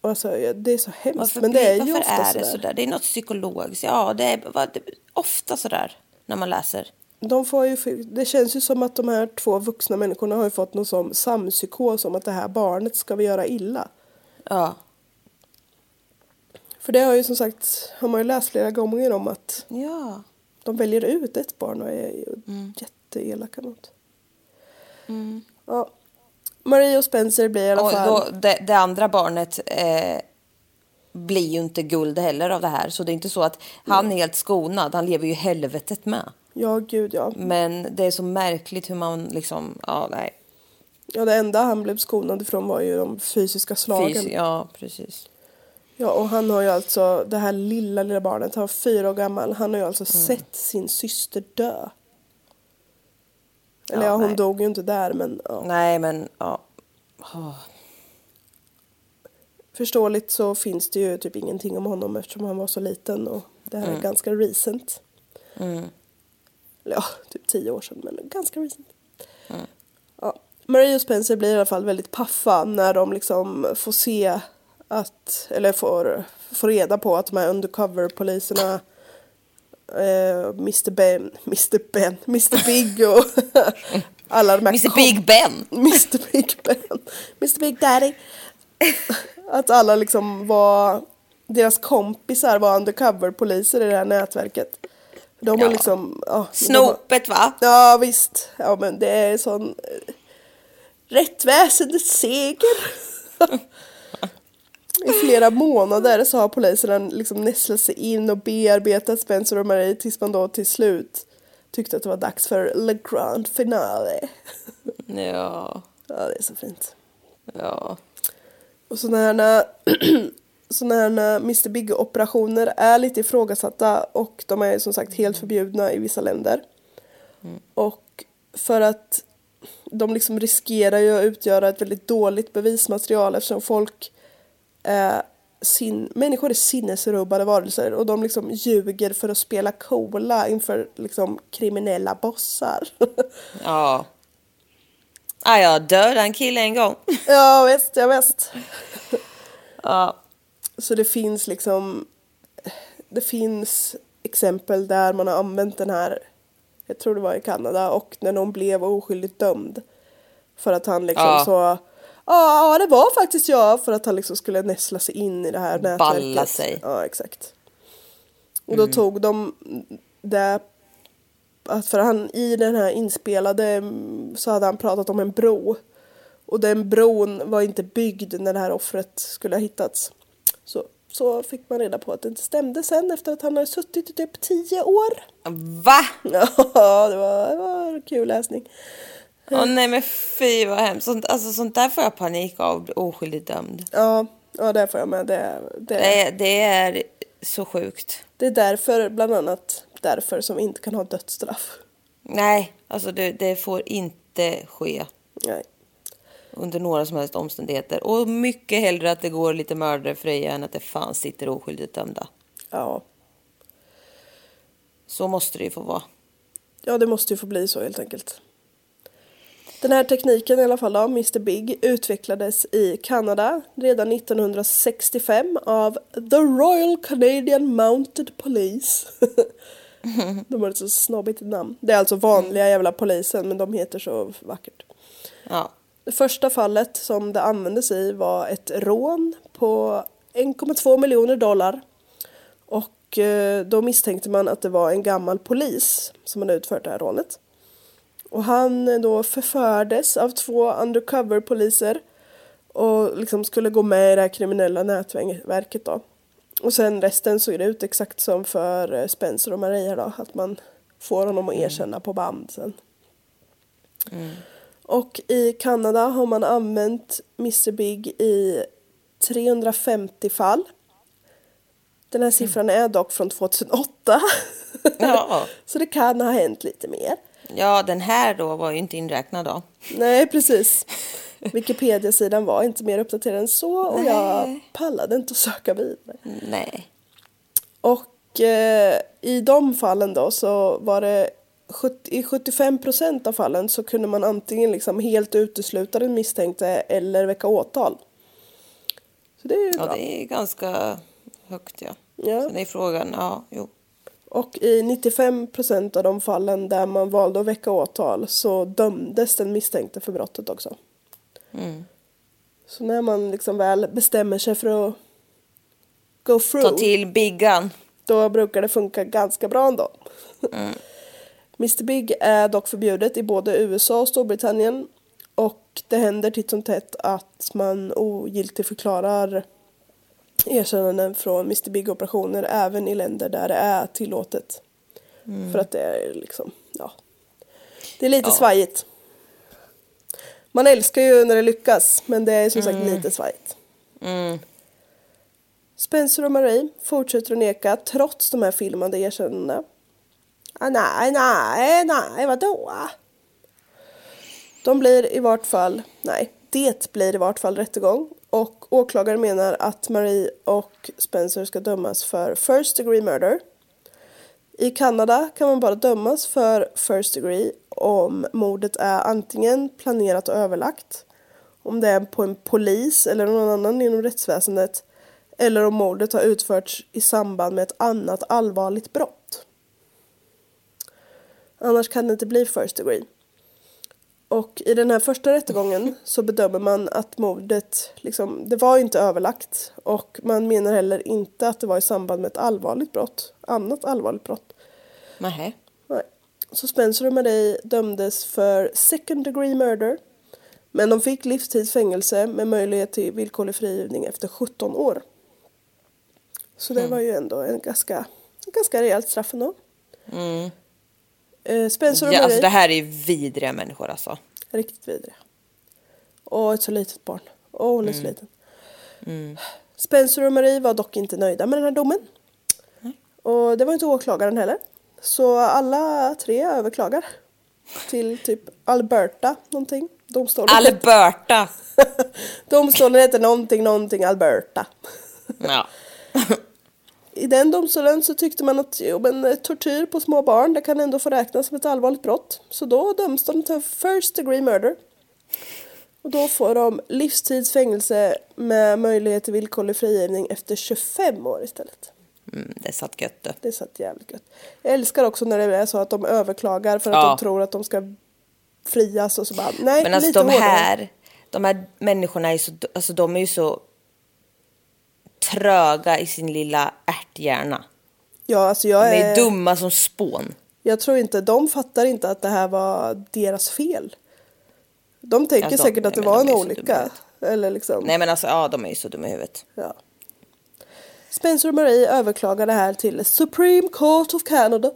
Och alltså, det är så hemskt. Varför, men det är ju varför ofta är det sådär. sådär? Det är något psykologiskt. Ja, det är vad- ofta sådär när man läser. De får ju, det känns ju som att de här två vuxna människorna har ju fått någon som sampsykos om att det här barnet ska vi göra illa. Ja. För det har ju som sagt, har man ju läst flera gånger om att Ja. de väljer ut ett barn och är ju jätteelaka mot. Ja. Marie och Spencer blir i alla Och fall... då, det, det andra barnet eh, blir ju inte guld heller av det här. Så det är inte så att han är helt skonad. Han lever ju helvetet med. Ja, gud ja. Men det är så märkligt hur man liksom, ja nej. Ja, det enda han blev skonad ifrån var ju de fysiska slagen. Fys, ja, precis. Ja, och han har ju alltså, det här lilla, lilla barnet, han var fyra år gammal, han har ju alltså Mm. sett sin syster dö. Eller Ja, ja, hon nej. dog ju inte där, men ja. Nej, men ja. Förståeligt så finns det ju typ ingenting om honom eftersom han var så liten och det här är ganska recent. Eller ja, typ tio år sedan, men ganska recent. Ja. Marie och Spencer blir i alla fall väldigt paffa när de liksom får se att, eller får, får reda på att de här undercover-poliserna eh, Mr Ben, Mr Ben, Mr Big och alla de här Mr Big Ben. Mr Big Ben, Mr Big Daddy. Att alla liksom var, deras kompisar var undercover-poliser i det här nätverket. De har Ja. liksom, ja, de har- Snopet va? Ja visst, ja men det är sån eh, rättväsendets seger. I flera månader så har poliserna liksom nästlat sig in och bearbetat Spencer och Marie tills man då till slut tyckte att det var dags för Le Grand Finale. Ja, Ja, det är så fint. ja. Och sådana här, såna här Mr Big-operationer är lite ifrågasatta och de är som sagt helt förbjudna i vissa länder. Och för att de liksom riskerar ju att utgöra ett väldigt dåligt bevismaterial eftersom folk är sin, människor är sinnesrubbade varelser och de liksom ljuger för att spela coola inför liksom kriminella bossar. Ja. Ah, jag dödade en kille en gång. ja visst, ja visst. Ja. Så det finns liksom Det finns exempel där man har använt den här Jag tror det var i Kanada och när någon blev oskyldigt dömd För att han liksom Ja. så Ja det var faktiskt jag för att han liksom skulle näsla sig in i det här nätverket Balla sig. Ja exakt Och då tog de det att för han i den här inspelade mm, så hade han pratat om en bro och den bron var inte byggd när det här offret skulle ha hittats. Så så fick man reda på att det inte stämde sen efter att han hade suttit i typ tio år. Va? Ja, det var, det var kul läsning. Åh nej men fy vad hemskt. Sånt, alltså, sånt där får jag panik av, oskyldigt dömd. Ja, ja det får jag med. Det, det, Det, det är så sjukt. det är därför, bland annat därför som inte kan ha dödsstraff. Nej, alltså det, det får inte ske Nej. under några som helst omständigheter. Och mycket hellre att det går lite mördare fria än att det fan sitter oskyldigt dömda. Ja. Så måste det ju få vara. ja, det måste ju få bli så helt enkelt. Den här tekniken i alla fall då, Mr Big, utvecklades i Kanada redan 1965 av The Royal Canadian Mounted Police. de har ett så snobbigt namn. Det är alltså vanliga jävla polisen men de heter så vackert. Ja. Det första fallet som det användes i var ett rån på 1,2 miljoner dollar. Och eh, då misstänkte man att det var en gammal polis som hade utfört det här rånet. Och han eh, då förfördes av två undercover-poliser och liksom skulle gå med i det här kriminella nätverket då. Och sen resten såg det ut exakt som för eh, Spencer och Maria då, att man får honom att erkänna på band sen. Och i Kanada har man använt Mr Big i 350 fall. Den här siffran är dock från 2008. Ja. Så det kan ha hänt lite mer. ja, den här då var ju inte inräknad då. Nej, precis. Wikipedia-sidan var inte mer uppdaterad än så och jag pallade inte att söka vidare. Nej. Och eh, i de fallen då så var det 70, i 75 procent av fallen så kunde man antingen liksom helt utesluta den misstänkte eller väcka åtal. Så det är ju Ja, bra. det är ganska högt ja. Ja. Sen är frågan, ja, jo. Och i 95 procent av de fallen där man valde att väcka åtal så dömdes den misstänkte för brottet också. Mm. Så när man liksom väl bestämmer sig för att go through Ta till biggan. då brukar det funka ganska bra ändå. Mm. Mr Big är dock förbjudet i både USA och Storbritannien och det händer titt som tätt att man ogiltigförklarar erkännanden från Mr Big-operationer även i länder där det är tillåtet. För att det är liksom, ja. Det är lite Ja. svajigt. Man älskar ju när det lyckas men det är som sagt lite svajigt. Mm. Spencer och Marie fortsätter att neka trots de här filmade erkännandena. Ah, nej, nej, nej, vadå? De blir i vart fall, nej, det blir i vart fall rättegång och åklagaren menar att Marie och Spencer ska dömas för first degree murder. I Kanada kan man bara dömas för first degree om mordet är antingen planerat och överlagt, om det är på en polis eller någon annan inom rättsväsendet eller om mordet har utförts i samband med ett annat allvarligt brott. Annars kan det inte bli first degree. Och i den här första rättegången så bedömer man att mordet, liksom, det var inte överlagt och man menar heller inte att det var i samband med ett allvarligt brott, annat allvarligt brott. Nähä. Nej. Så Spencer och Marie dömdes för second degree murder. Men de fick livstids fängelse med möjlighet till villkorlig frigivning efter 17 år. Så det var ju ändå en ganska, en ganska rejält straff ändå. Eh, Spencer och Ja, Marie, alltså det här är vidriga människor alltså. riktigt vidriga. Och ett så litet barn. Och hon är så liten. Spencer och Marie var dock inte nöjda med den här domen. Och det var inte åklagaren heller. Så alla tre överklagar. Till typ Alberta någonting. Domstolen, Alberta! Domstolen heter någonting, någonting Alberta. Ja. I den domstolen så tyckte man att jo, men, eh, tortyr på små barn det kan ändå få räknas som ett allvarligt brott. Så då döms de till first degree murder. Och då får de livstids fängelse med möjlighet till villkorlig frigivning efter 25 år istället. Mm, det satt gött det. Det satt jävligt gött. Jag älskar också när det är så att de överklagar för att Ja. de tror att de ska frias och så bara nej, Men alltså lite de hårdare. här, de här människorna är så, alltså de är ju så tröga i sin lilla ärthjärna. Ja, alltså De jag är är... dumma som spån. Jag tror inte, de fattar inte att det här var deras fel. De tänker Alltså, säkert att det var de en olycka. Eller liksom, Nej men alltså ja, de är ju så dumma i huvudet. ja. Spencer och Marie överklagade här till Supreme Court of Canada.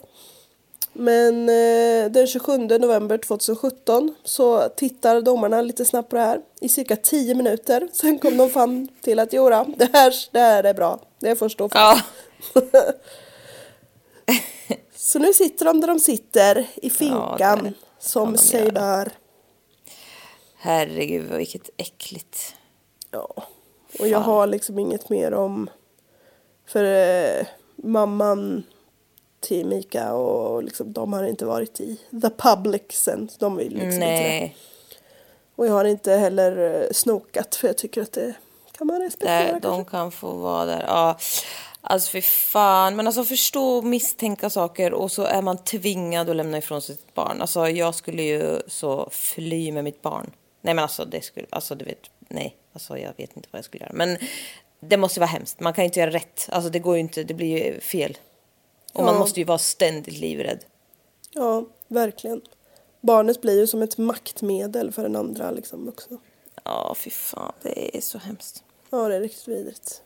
Men eh, den 27 november 2017 så tittar domarna lite snabbt på det här i cirka 10 minuter. Sen kom de fram till att jodå, det här, det här är bra. Det får stå för. Ja. Så nu sitter de där de sitter i finkan det som sig bör. Herregud vilket äckligt. Ja. Och jag Fan. har liksom inget mer om för eh, mamman till Mika och liksom, de har inte varit i the public sen. De vill liksom inte. Nej, Och jag har inte heller eh, snokat för jag tycker att det kan man respektera där, de kan få vara där. Ja. Alltså för fan, men alltså förstå och misstänka saker och så är man tvingad att lämna ifrån sig sitt barn. Alltså jag skulle ju så fly med mitt barn. Nej men alltså det skulle, alltså du vet, nej, alltså jag vet inte vad jag skulle göra. Men det måste vara hemskt, man kan inte göra rätt. Alltså det går ju inte, det blir ju fel. Och man Ja. måste ju vara ständigt livrädd. Ja, verkligen. Barnet blir ju som ett maktmedel för den andra liksom vuxna. Ja, fy fan, det är så hemskt. Ja, det är riktigt vidrigt.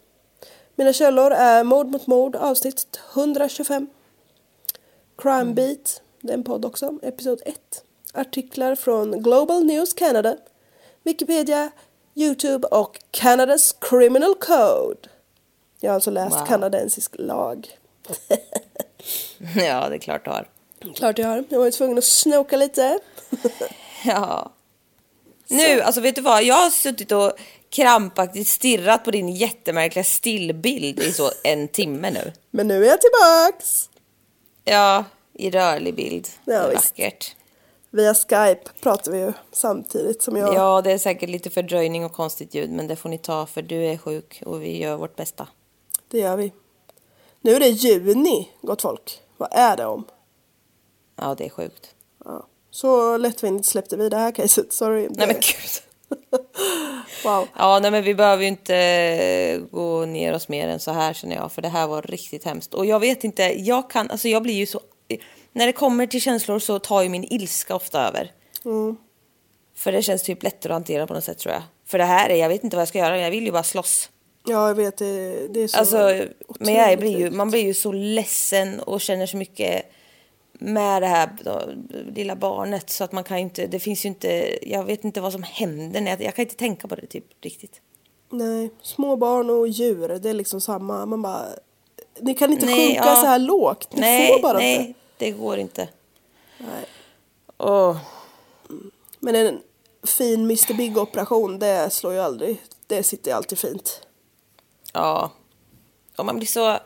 Mina källor är Mord mot mord avsnitt 125. Crime Beat, det är en podd också, episod 1. Artiklar från Global News Canada, Wikipedia, Youtube och Kanadas Criminal Code. Jag har alltså läst Wow. kanadensisk lag. Ja, det är klart du har. Klart jag har. Jag var ju tvungen att snoka lite. Ja. Nu, alltså vet du vad? Jag har suttit och krampaktigt stirrat på din jättemärkliga stillbild i så en timme nu. Men nu är jag tillbaks! Ja, i rörlig bild. Ja, det är visst. vackert. Via Skype pratar vi ju samtidigt som jag. Ja, det är säkert lite fördröjning och konstigt ljud, men det får ni ta för du är sjuk och vi gör vårt bästa. Det gör vi. Nu är det juni, gott folk. Vad är det om? Ja, det är sjukt. Ja. Så lättvindigt släppte vi det här caset, sorry. Nej men gud. Wow. Ja, nej men vi behöver ju inte gå ner oss mer än så här känner jag, för det här var riktigt hemskt. Och jag vet inte, jag kan, alltså jag blir ju så, när det kommer till känslor så tar ju min ilska ofta över. Mm. För det känns typ lättare att hantera på något sätt tror jag. För det här är, jag vet inte vad jag ska göra, jag vill ju bara slåss. Ja, jag vet. Det, det är så Alltså, men jag blir ju, man blir ju så ledsen och känner så mycket med det här då, lilla barnet så att man kan inte, det finns ju inte, jag vet inte vad som händer, när jag, jag kan inte tänka på det typ riktigt. Nej, små barn och djur, det är liksom samma. Man bara... Ni kan inte Nej, sjunka ja. så här lågt. Ni nej, får bara nej, inte. det går inte. Nej. Åh, Men en fin Mr Big-operation, det slår ju aldrig. Det sitter ju alltid fint. Ja. Och man blir så,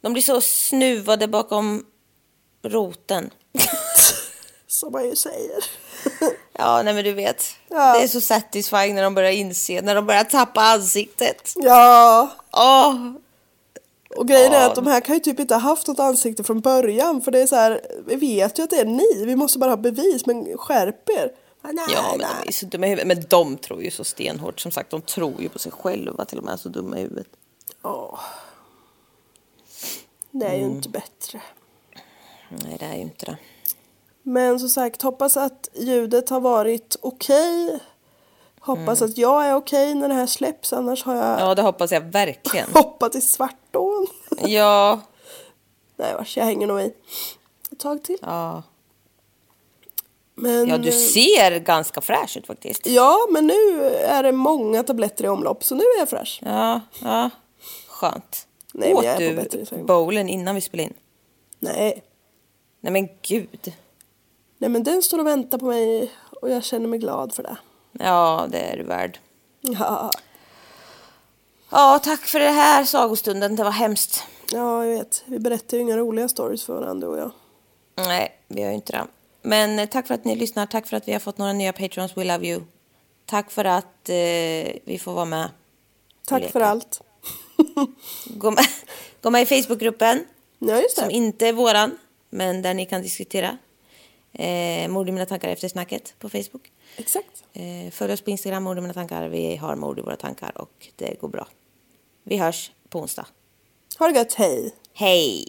de blir så snuvade bakom roten. Som man ju säger. Ja, nej men du vet. Ja. Det är så satisfying när de börjar inse, när de börjar tappa ansiktet. Ja, Åh, och grejen är Ja. att de här kan ju typ inte ha haft något ansikte från början. För det är så här, vi vet ju att det är ni. Vi måste bara ha bevis, men skärp er. Ah, Nej, Ja, men nej. de är så dumma i huvudet. Men de tror ju så stenhårt. Som sagt, de tror ju på sig själva till och med. Så dumma i huvudet. Åh. Det är ju Mm. inte bättre. Nej, det är ju inte det. Men som sagt, hoppas att ljudet har varit okej. Hoppas att jag är okej när det här släpps, annars har jag Mm. Ja, det hoppas jag verkligen. hoppat i Svartån. Ja, Nej vars, jag hänger nog i ett tag till. ja. Men, Ja, du eh, ser ganska fräsch ut faktiskt. Ja, men nu är det många tabletter i omlopp, så nu är jag fräsch. Ja, ja. Skönt. Nej, Åt du bättre bowlen innan vi spelade in? Nej. Nej, men gud. Nej, men den står och väntar på mig och jag känner mig glad för det. Ja, det är du värd. Ja, Ja, tack för det här sagostunden. Det var hemskt. ja jag vet. Vi berättar ju inga roliga stories för varandra, du och jag. Nej, vi gör ju inte det. Men eh, tack för att ni lyssnar. Tack för att vi har fått några nya patrons. We love you. Tack för att eh, vi får vara med. Tack leka. för allt. Gå med, gå med i Facebookgruppen. Ja, just Som det. inte är våran, men där ni kan diskutera. Eh, mord i mina tankar efter snacket på Facebook. Exakt. Eh, följ oss på Instagram, mord i mina tankar. Vi har mord i våra tankar och det går bra. Vi hörs på onsdag. Ha det gött, hej. Hej!